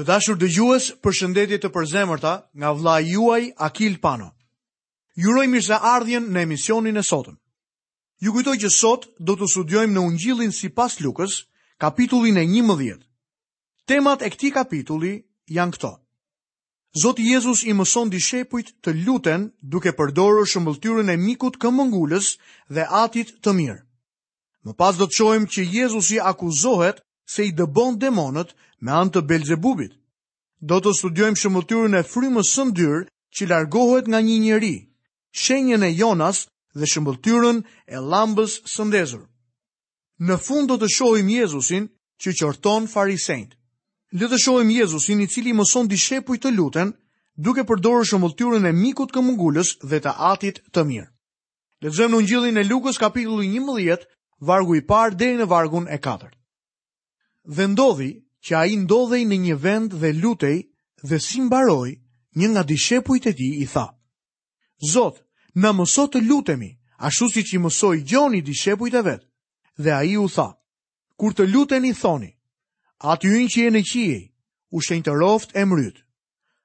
Të dashur dëgjues, përshëndetje të përzemërta nga vëllai juaj Akil Pano. Ju uroj mirëseardhjen në emisionin e sotëm. Ju kujtoj që sot do të studiojmë në Ungjillin sipas Lukës, kapitullin e 11. Temat e këtij kapitulli janë këto. Zoti Jezus i mëson dishepujt të luten duke përdorur shëmbëlltyrën e mikut këmbëngulës dhe atit të mirë. Më pas do të shohim që Jezusi akuzohet se i dëbon demonët me anë të Belzebubit. Do të studiojmë shëmbëlltyrën e frymës së ndyrë që largohet nga një njeri, shenjën e Jonas dhe shëmbëlltyrën e llambës së ndezur. Në fund do të shohim Jezusin që qorton farisenjtë. Le të shohim Jezusin i cili i mëson dishepujt të luten duke përdorur shëmbëlltyrën e mikut këmbëngulës dhe të atit të mirë. Lexojmë në Ungjillin e Lukës kapitulli 11, vargu i parë deri në vargun e katërt. Dhe ndodhi që ai ndodhej në një vend dhe lutej dhe si mbaroi, një nga dishepujt e tij i tha: Zot, na mëso të lutemi, ashtu siç i mësoi Gjoni dishepujt e vet. Dhe ai u tha: Kur të luteni thoni: Ati ynë që je në qiej, u shenjtëroftë emri yt.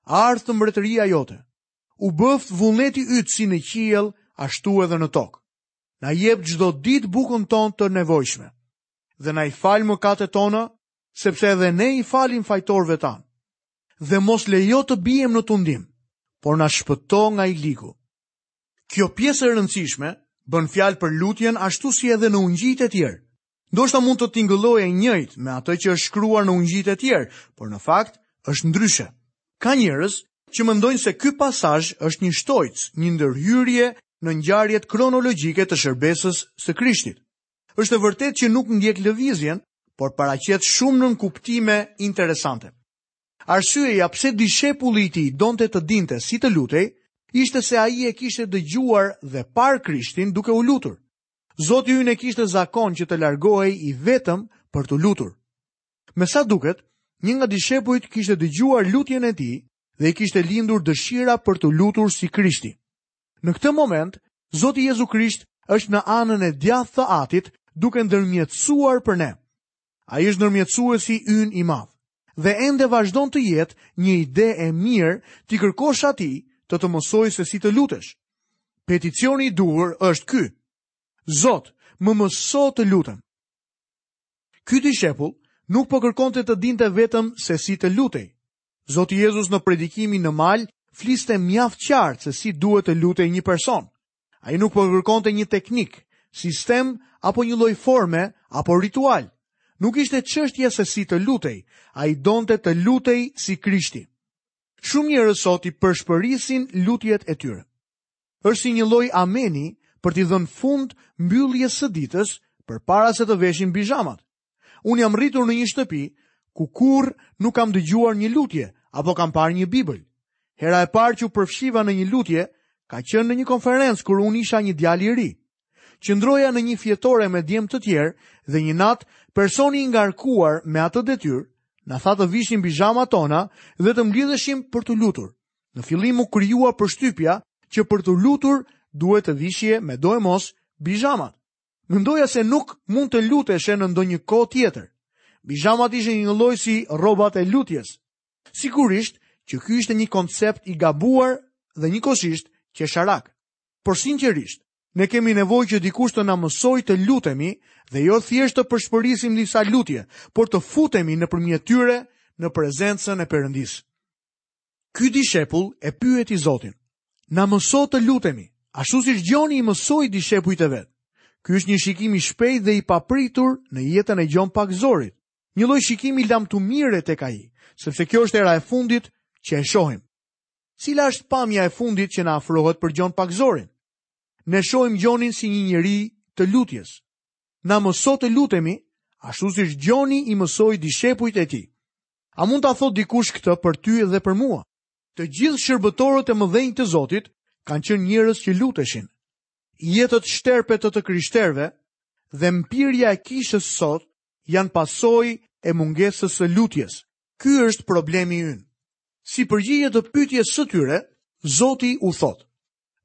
Ardhtë mbretëria jote. u bëftë vullneti yt si në qiell, ashtu edhe në tokë. Na jep çdo ditë bukën tonë të nevojshme. Dhe na i fal mëkatet tona, sepse edhe ne i falim fajtorëve tanë. Dhe mos lejo të biem në tundim, por na shpëto nga i ligu. Kjo pjesë e rëndësishme bën fjalë për lutjen ashtu si edhe në ungjijtë e tjerë, Ndoshta mund të tingëllojë e njëjtë me atë që është shkruar në Ungjijtë e tjerë, por në fakt është ndryshe. Ka njerëz që mendojnë se ky pasazh është një shtojcë, një ndërhyrje në ngjarjet kronologjike të shërbesës së Krishtit. Është e vërtetë që nuk ndjek lëvizjen, por paraqet shumë nënkuptime interesante. Arsyeja pse dishepulli i tij donte të dinte si të lutej, ishte se ai e kishte dëgjuar dhe parë Krishtin duke u lutur. Zoti ynë e kishte zakon që të largohej i vetëm për t'u lutur. Me sa duket, një nga dishepujt kishte dëgjuar lutjen e tij dhe i kishte lindur dëshira për t'u lutur si Krishti. Në këtë moment, Zoti Jezu Krisht është në anën e djathtë të Atit duke ndërmjetësuar për ne. Ai është ndërmjetësuesi ynë i madh dhe ende vazhdon të jetë një ide e mirë t'i kërkosh atij të të mësojë se si të lutesh. Peticioni i duhur është ky. Zot, më mëso të lutem. Ky dishepull nuk po kërkonte të dinte vetëm se si të lutej. Zoti Jezus në predikimin në mal fliste mjaft qartë se si duhet të lutej një person. Ai nuk po kërkonte një teknik, sistem apo një lloj forme apo ritual. Nuk ishte çështja se si të lutej, ai donte të lutej si Krishti. Shumë njerëz sot i përshpërisin lutjet e tyre. Është si një lloj ameni për t'i dhënë fund mbylljes së ditës përpara se të veshin pizhamat. Unë jam rritur në një shtëpi ku kurrë nuk kam dëgjuar një lutje apo kam parë një Bibël. Hera e parë që u përfshiva në një lutje ka qenë në një konferencë kur unë isha një djalë i ri. Qëndroja në një fjetore me djem të tjerë dhe një natë personi i ngarkuar me atë detyrë na tha të vishim pizhamat tona dhe të mblidheshim për t'u lutur. Në fillim m'u krijua përshtypja që për t'u lutur duhet të vishje medoemos pizhamat. Mendoja se nuk mund të luteshe në ndonjë kohë tjetër. Pizhamat ishin një lloj si rrobat e lutjes. Sigurisht që ky ishte një koncept i gabuar dhe njëkohësisht qesharak. Por sinqerisht, ne kemi nevojë që dikush të na mësojë të lutemi dhe jo thjesht të përshpërisim disa lutje, por të futemi nëpërmjet tyre në prezencën e Perëndisë. Ky dishepull e pyeti Zotin, na mëso të lutemi, ashtu siç Gjoni i mësoi dishepujt e vet. Ky është një shikim i shpejt dhe i papritur në jetën e Gjon Pagëzorit, një lloj shikimi lamtumire tek ai, sepse kjo është hera e fundit që e shohim. Cila është pamja e fundit që na afrohet për Gjon Pagëzorin? Ne shohim Gjonin si një njeri të lutjes. Na mëso të lutemi, ashtu siç Gjoni i mësoi dishepujt e tij. A mund ta thotë dikush këtë për ty dhe për mua? Të gjithë shërbëtorët e mëdhenj të Zotit kanë qenë njerëz që luteshin. Jetët shterpe të të krishterëve dhe mpirja e kishës sot janë pasojë e mungesës së lutjes. Ky është problemi ynë. Si përgjigje të pyetjes së tyre, Zoti u thotë: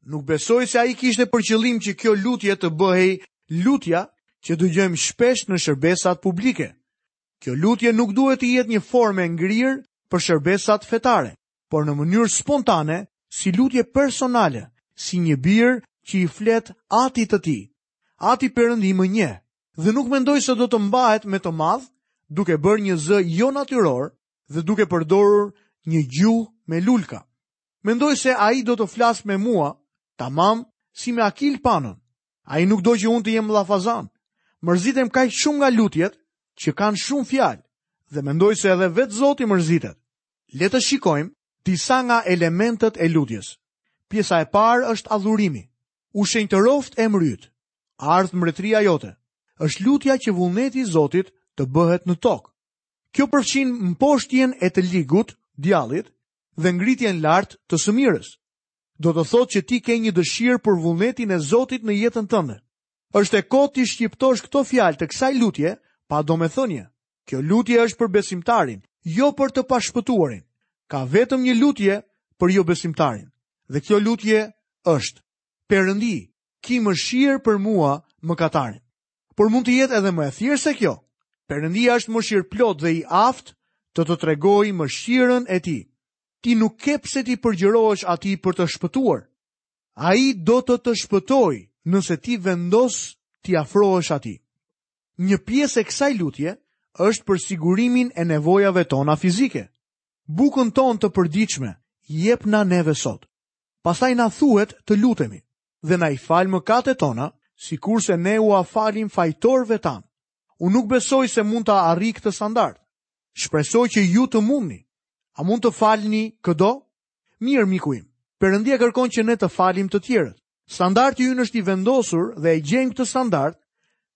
Nuk besoj se ai kishte për qëllim që kjo lutje të bëhej lutja që dëgjojmë shpesh në shërbesat publike. Kjo lutje nuk duhet të jetë një formë e ngrirë për shërbesat fetare, por në mënyrë spontane, si lutje personale, si një bir që i flet atit të tij. Ati Perëndi më njeh dhe nuk mendoj se do të mbahet me të madh duke bërë një zë jonatyror dhe duke përdorur një gjuhë me lulka. Mendoj se ai do të flasë me mua, tamam si me Akil Panën, Ai nuk do që unë të jem llafazan. Mërzitem kaq shumë nga lutjet që kanë shumë fjalë dhe mendoj se edhe vetë Zoti mërzitet. Le të shikojmë disa nga elementet e lutjes. Pjesa e parë është adhurimi. U shenjtëroftë emri yt. Ardhtë mbretëria jote. Është lutja që vullneti i Zotit të bëhet në tokë. Kjo përfshin mposhtjen e të ligut, djallit, dhe ngritjen lart të së mirës. do të thotë që ti ke një dëshirë për vullnetin e Zotit në jetën tënde. Është e kotë t'i shqiptosh këto fjalë të kësaj lutje pa domethënie. Kjo lutje është për besimtarin, jo për të pashpëtuarin. Ka vetëm një lutje për jobesimtarin. Dhe kjo lutje është: Perëndi, ki mëshirë për mua, mëkatarin. por mund të jetë edhe më e thjeshtë se kjo. Perëndia është mëshirëplotë dhe i aftë të të tregojë mëshirën e tij. Ti nuk ke pse t'i përgjërohesh atij për të shpëtuar. Ai do të të shpëtojë nëse ti vendos t'i afrohesh atij. Një pjesë e kësaj lutje është për sigurimin e nevojave tona fizike. Bukën tonë të përditshme, jep na neve sot. Pastaj na thuhet të lutemi. dhe na i fal mëkatet tona, sikurse ne ua falim fajtorëve tanë. Unë nuk besoj se mund ta arrij këtë standard. Shpresoj që ju të mundni. A mund të falni këdo? Mirë, miku im. Perëndia kërkon që ne të falim të tjerët. Standardi ynë është i vendosur dhe e gjejmë këtë standard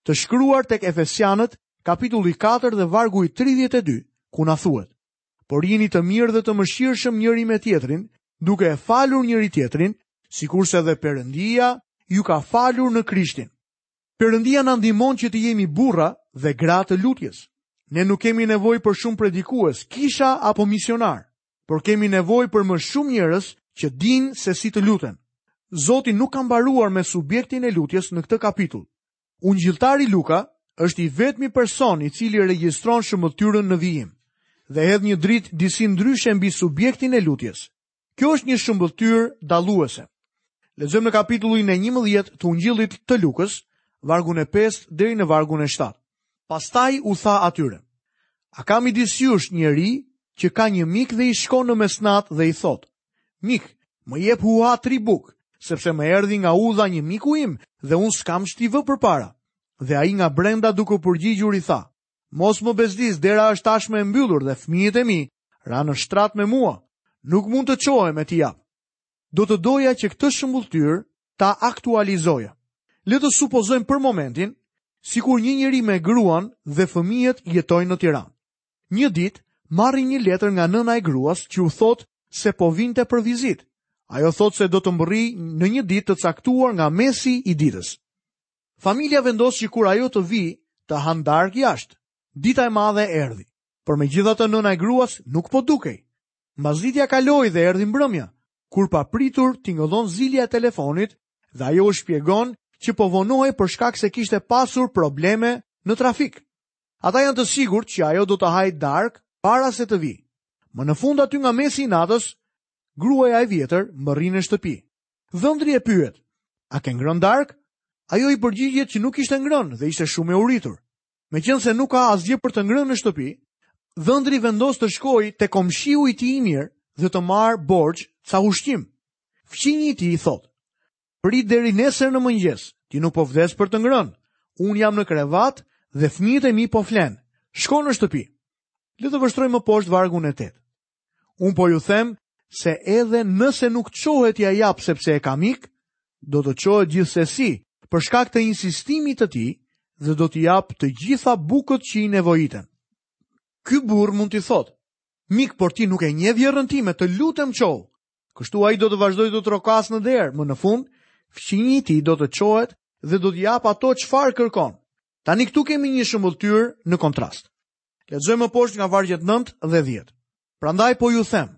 të shkruar tek Efesianët, kapitulli 4 dhe vargu i 32, ku na thuhet: por jini të mirë dhe të mëshirshëm njëri me tjetrin, duke e falur njëri-tjetrin, sikurse edhe Perëndia ju ka falur në Krishtin. Perëndia na ndihmon që të jemi burra dhe gra të lutjes. Ne nuk kemi nevojë për shumë predikues, kisha apo misionarë, por kemi nevojë për më shumë njerëz që dinë se si të luten. Zoti nuk ka mbaruar me subjektin e lutjes në këtë kapitull. Ungjilltari Luka është i vetmi person i cili regjistron shëmbëlltyrën në vijim dhe hedh një dritë disi ndryshe mbi subjektin e lutjes. Kjo është një shëmbëlltyrë dalluese. Lexojmë në kapitullin e 11 të Ungjillit të Lukës, vargun e 5 deri në vargun e 7. Pastaj u tha atyre: A ka midis jush njeri që ka një mik dhe i shkon në mesnatë dhe i thotë: Mik, më jep hua tri bukë, sepse më erdhi nga udha një miku im dhe unë s'kam ç't'i vë përpara. Dhe ai nga brenda duke u përgjigjur i tha, mos më bezdis dera është tashmë e mbyllur dhe fëmijët e mi ranë në shtrat me mua, nuk mund të çohem e t'i jap. Do të doja që këtë shëmbëlltyrë ta aktualizoja. Le të supozojmë për momentin, sikur një njeri me gruan dhe fëmijët jetojnë në Tiranë. Një ditë, marrin një letër nga nëna e gruas që u thotë se po vinte për vizitë. Ajo thotë se do të mbërrijë në një ditë të caktuar nga mesi i ditës. Familja vendos që kur ajo të vijë, të hanë darkë jashtë. Dita e madhe erdhi, por megjithatë nëna e gruas nuk po dukej. Mbasditja kaloi dhe erdhi mbrëmja, kur papritur tingëllon zilja e telefonit dhe ajo u shpjegon që po vonohej për shkak se kishte pasur probleme në trafik. Ata janë të sigurt që ajo do të hajë darkë para se të vijë. Më në fund aty nga mesi i natës, gruaja e vjetër mbërrin në shtëpi. Dhëndri e pyet, a ke ngrënë darkë? Ajo i përgjigjet që nuk kishte ngrënë dhe ishte shumë e uritur. Meqenëse nuk ka asgjë për të ngrënë në shtëpi, dhëndri vendos të shkojë te komshiu i tij i mirë dhe të marrë borxh ca ushqim. Fqinji i tij i thotë, Prit deri nesër në mëngjes, ti nuk po vdes për të ngrënë. Unë jam në krevat dhe fëmijët e mi po flen. Shko në shtëpi. Le të vështrojmë më poshtë vargun e tetë. Unë po ju them se edhe nëse nuk çohet t'ia japë sepse e ka mik, do të çohet gjithsesi për shkak të insistimit të tij dhe do t'i japë të gjitha bukët që i nevojiten. Ky burrë mund t'i thotë, mik, por ti nuk e njeh vjehrrën time, të lutem çohu, Kështu ai do të vazhdojë të trokasë në derë, më në fund, fqinji i tij do të çohet dhe do t'i japë ato çfarë kërkon. Tani këtu kemi një shëmbëlltyrë në kontrast. Lexojmë më poshtë nga vargjet 9 dhe 10. Prandaj po ju them,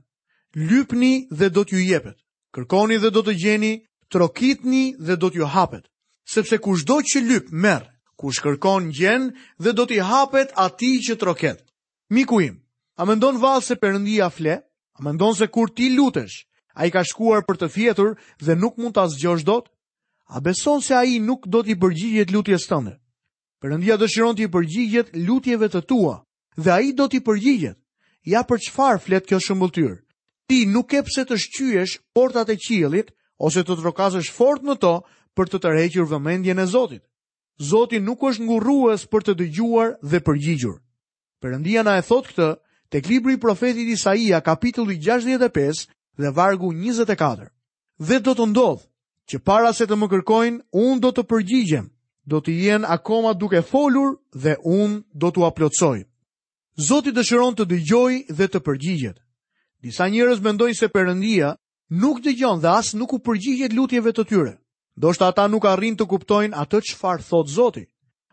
lypni dhe do t'ju jepet, kërkoni dhe do të gjeni, trokitni dhe do t'ju hapet, sepse kushdo që lyp merr, kush kërkon gjen dhe do t'i hapet atij që troket. Miku im, a mendon vallë se Perëndia fle? A mendon se kur ti lutesh, Ai ka shkuar për të fjetur dhe nuk mund ta zgjosh dot? A beson se Ai nuk do t'i përgjigjet lutjes tënde? Perëndia dëshiron t'i përgjigjet lutjeve të tua dhe Ai do t'i përgjigjet. Ja për çfarë flet kjo shëmbëlltyrë. Ti nuk ke pse të shqyesh portat e qiellit ose të trokasësh fort në to për të tërhequr vëmendjen e Zotit. Zoti nuk është ngurrues për të dëgjuar dhe përgjigjur. Perëndia na e thotë këtë tek libri i profetit Isaia, kapitulli 65 dhe vargu 24. Dhe do të ndodhë që para se të më kërkojnë, unë do të përgjigjem, do të jenë akoma duke folur dhe unë do t'ua plotësoj. Zoti dëshiron të dëgjojë dhe të përgjigjet. Disa njerëz mendojnë se Perëndia Nuk dëgjon dhe as nuk u përgjigjet lutjeve të tyre. Ndoshta ata nuk arrijnë të kuptojnë atë çfarë thotë Zoti.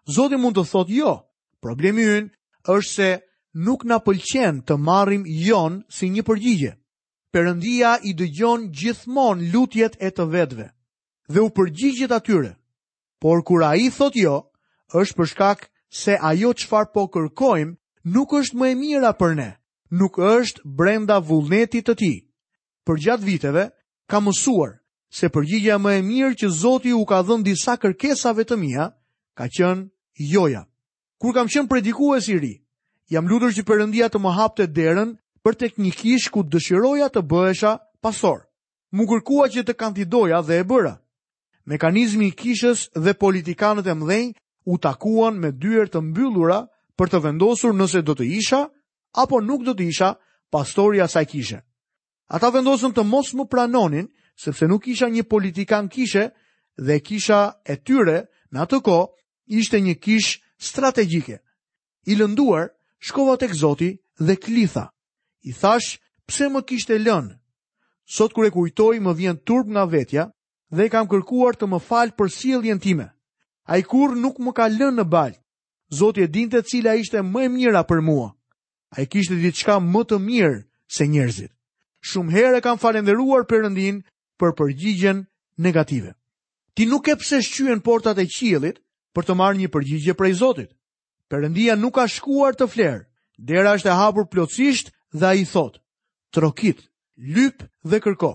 Zoti mund të thotë jo. Problemi ynë është se nuk na pëlqen të marrim jo-në si një përgjigje. Perëndia i dëgjon gjithmonë lutjet e të vetëve dhe u përgjigjet atyre. Por kur ai thotë jo, është për shkak se ajo çfarë po kërkojmë nuk është më e mira për ne, nuk është brenda vullnetit të tij. Përgjatë viteve, kam mësuar se përgjigjja më e mirë që Zoti u ka dhënë disa kërkesave të mia ka qenë joja. Kur kam qenë predikues i ri, jam lutur që Perëndia të më hapte derën për tek një kishë ku dëshiroja të bëhesha pastor. M'u kërkua që të kandidoja dhe e bëra. Mekanizmi i kishës dhe politikanët e mëdhenj u takuan me dyer të mbyllura për të vendosur nëse do të isha apo nuk do të isha pastori i asaj kishe. Ata vendosën të mos më pranonin sepse nuk isha një politikan kishe dhe kisha e tyre në atë kohë ishte një kishë strategjike. I lënduar, shkova tek Zoti dhe klitha. I thashë pse më kishte lënë. Sot kur e kujtoj më vjen turp nga vetja dhe i kam kërkuar të më falë për sjelljen time. Ai kurrë nuk më ka lënë në baltë. Zoti e dinte cila ishte më e mira për mua. Ai kishte diçka më të mirë se njerëzit. Shumë herë e kam falënderuar Perëndinë për përgjigjen negative. Ti nuk ke pse shqyen portat e qiellit për të marrë një përgjigje prej Zotit. Perëndia nuk ka shkuar të flerë. Dera është e hapur plotësisht dhe ai thotë: "Trokit, lyp dhe kërko."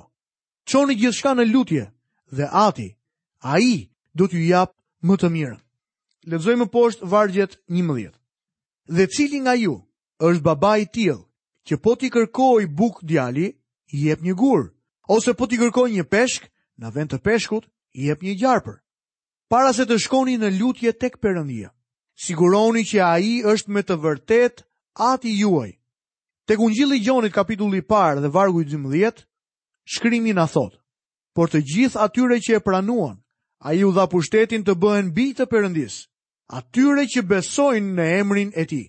Çoni gjithçka në lutje dhe Ati, Ai do t'ju japë më të mirën. Lexojmë poshtë vargun 11. Dhe cili nga ju është baba i tillë që po t'i kërkojë bukë djali, i jep një gur, ose po t'i kërkojë një peshk, në vend të peshkut, i jep një gjarpër. Para se të shkoni në lutje tek Perëndia, siguroni që ai është me të vërtetë ati juaj. Tek Ungjilli i Gjonit kapitulli i parë dhe vargu i 12, Shkrimi na thotë, por të gjithë atyre që e pranuan, ai u dha pushtetin të bëhen bij të Perëndisë, atyre që besojnë në emrin e tij.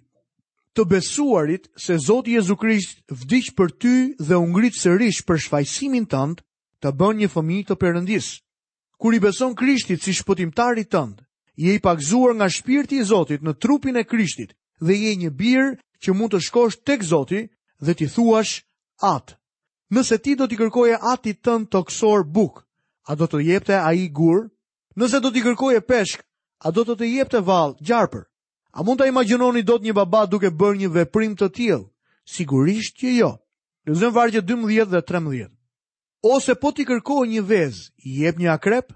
Të besuarit se Zoti Jezu Krisht vdiq për ty dhe u ngrit sërish për shfajësimin tënd, të bën një fëmijë të Perëndisë. Kur i beson Krishtit si shpëtimtarit tënd, je i pagëzuar nga shpirti i Zotit në trupin e Krishtit dhe je një bir që mund të shkosh tek Zoti dhe t'i thuash atë. Nëse ti do t'i kërkoje atit tënd tokësor bukë, a do të jepte ai gur? Nëse do t'i kërkoje peshk, a do të të jepte vallë gjarpër? A mund ta imagjinoni dot një baba duke bërë një veprim të tillë? Sigurisht që jo. Lexojmë vargjet 12 dhe 13. Ose po t'i kërkojë një vezë, i jep një akrep?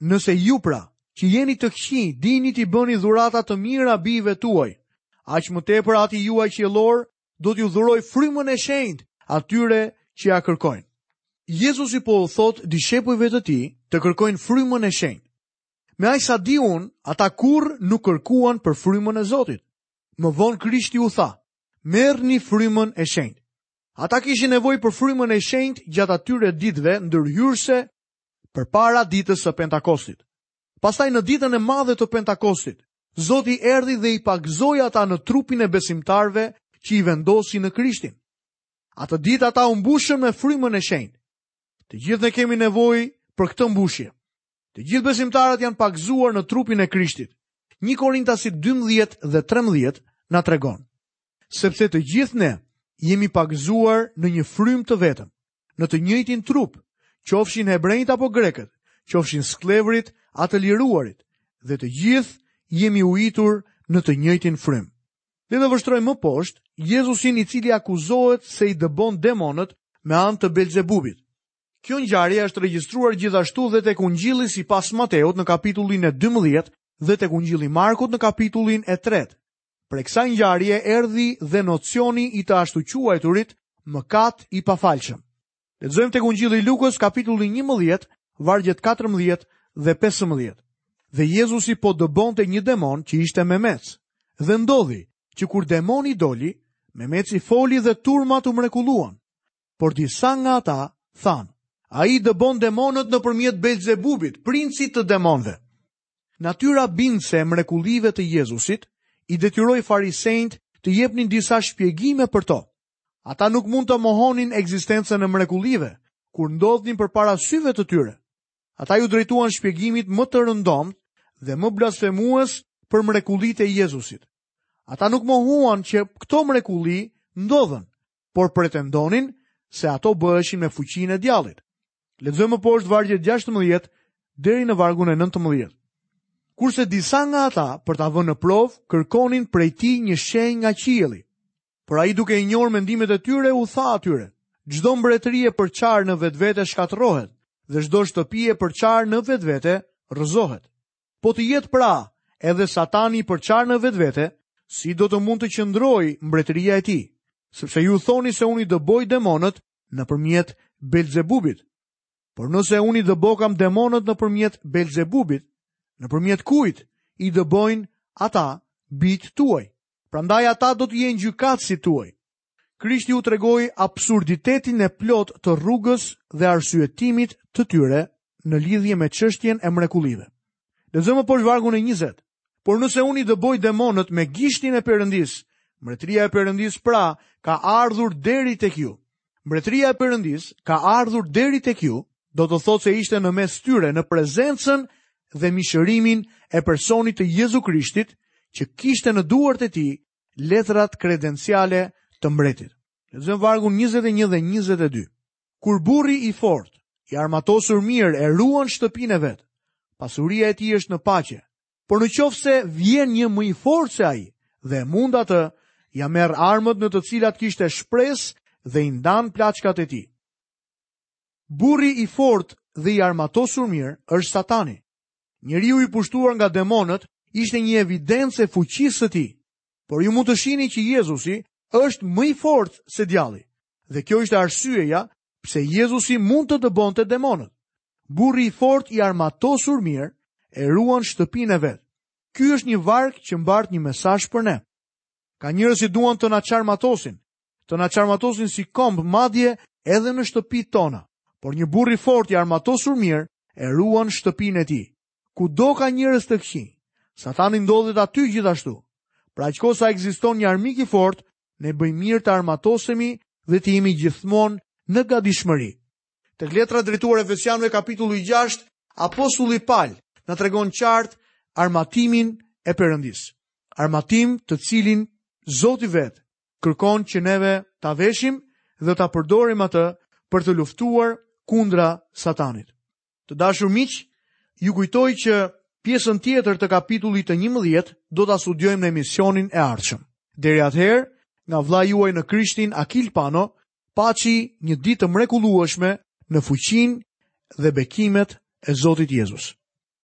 Nëse ju pra, që jeni të këqij, dini t'u bëni dhurata të mira bijve tuaj, aq më tepër ati juaj qiellor do t'ju dhurojë frymën e shenjtë atyre që ia kërkojnë. Jezusi po u thotë dishepujve të tij të kërkojnë frymën e shenjtë. Me aq sa di unë, ata kurrë nuk kërkuan për frymën e Zotit. Më vonë Krishti u tha, merrni frymën e shenjtë. Ata kishin nevojë për Frymën e Shenjtë gjatë atyre ditëve ndërhyrëse përpara ditës së Pentakostit. Pastaj në ditën e madhe të Pentakostit, Zoti erdhi dhe i pagëzoi ata në trupin e besimtarëve që i vendosi në Krishtin. Atë ditë ata u mbushën me Frymën e Shenjtë. Të gjithë ne kemi nevojë për këtë mbushje. Të gjithë besimtarët janë pagëzuar në trupin e Krishtit. 1 Korintasit 12 dhe 13 na tregon. Sepse të gjithë ne jemi pagëzuar në një frymë të vetëm, në të njëjtin trup, qofshin hebrenjtë apo grekët, qofshin skllevërit a të liruarit, dhe të gjithë jemi ujitur në të njëjtin frymë. Le të vështrojmë më poshtë Jezusin i cili akuzohet se i dëbon demonët me anë të Belzebubit. Kjo ngjarje është regjistruar gjithashtu dhe tek Ungjilli sipas Mateut në kapitullin e 12 dhe tek Ungjilli i Markut në kapitullin e 3. Prej kësaj ngjarje erdhi dhe nocioni i të ashtuquajturit mëkat i pafalshëm. Lexojmë tek Ungjilli i Lukës kapitulli 11, vargjet 14 dhe 15. Dhe Jezusi po dëbonte një demon që ishte memec. Dhe ndodhi që kur demoni doli, memeci foli dhe turmat u mrekulluan. por disa nga ata thanë, ai i dëbon demonët nëpërmjet Belzebubit, princit të demonëve. Natyra bindëse e mrekullive të Jezusit i detyroi farisenjtë të jepnin disa shpjegime për to. Ata nuk mund të mohonin ekzistencën e mrekullive, kur ndodhnin përpara syve të tyre. Ata iu drejtuan shpjegimit më të rëndomtë dhe më blasfemues për mrekullitë e Jezusit. Ata nuk mohuan që këto mrekulli ndodhën, por pretendonin se ato bëheshin me fuqinë e djallit. Lexojmë më poshtë vargjet 16 deri në vargun e 19. Kurse disa nga ata për ta vënë në provë kërkonin prej tij një shenjë nga qielli. Por ai duke i njohur mendimet e tyre u tha atyre: Çdo mbretëri e përçarë në vetvete shkatërrohet dhe çdo shtëpi e përçarë në vetvete rrëzohet. Po të jetë pra edhe satani i përçarë në vetvete, si do të mund të qëndrojë mbretëria e tij, sepse ju thoni se unë i dëboj demonët nëpërmjet Belzebubit. Por nëse unë i dëbokam demonët nëpërmjet Belzebubit, nëpërmjet kujt i dëbojnë ata bijtë tuaj. Prandaj ata do të jenë gjykatësit tuaj. Krishti u tregoi absurditetin e plotë të rrugës dhe arsyetimit të tyre në lidhje me çështjen e mrekullive. Lexojmë më poshtë vargun e 20. Por nëse unë i dëboj demonët me gishtin e Perëndisë, mbretëria e Perëndisë pra ka ardhur deri tek ju. Mbretëria e Perëndisë ka ardhur deri tek ju, do të thotë se ishte në mes tyre në prezencën dhe mishërimin e personit të Jezu Krishtit që kishte në duart e tij letrat kredenciale të mbretit. Lexojmë vargun 21 dhe 22. Kur burri i fortë, i armatosur mirë e ruan shtëpinë e vet, pasuria e tij është në paqe. Por në qoftë se vjen një më i fortë se ai dhe e mund atë, ia merr armët në të cilat kishte shpresë dhe i ndan plaçkat e tij. Burri i fortë dhe i armatosur mirë është satani. Njeriu i pushtuar nga demonët ishte një evidencë e fuqisë së tij. Por ju mund të shihni që Jezusi është më i fortë se djalli. Dhe kjo ishte arsyeja pse Jezusi mund të dëbonte demonët. Burri i fortë i armatosur mirë e ruan shtëpinë e vet. Ky është një varg që mbart një mesazh për ne. Ka njerëz që duan të na çarmatosin, të na çarmatosin si komb madje edhe në shtëpitë tona. Por një burrë i fortë i armatosur mirë e ruan shtëpinë e tij. Kudo ka njerëz të këqij. Satani ndodhet aty gjithashtu. Pra aq kohë sa ekziston një armik i fortë, ne bëjmë mirë të armatosemi dhe të jemi gjithmonë në gadishmëri. Tek letra drejtuar efesianëve kapitulli gjashtë, apostulli Pal na tregon qartë armatimin e Perëndisë. Armatim të cilin Zoti vetë kërkon që neve ta veshim dhe ta përdorim atë për të luftuar kundra satanit. Të dashur miq, ju kujtoj që pjesën tjetër të kapitullit të 11 do ta studiojmë në emisionin e ardhshëm. Deri atëherë, nga vëllai juaj në Krishtin Akil Pano, paçi një ditë të mrekullueshme në fuqinë dhe bekimet e Zotit Jezus.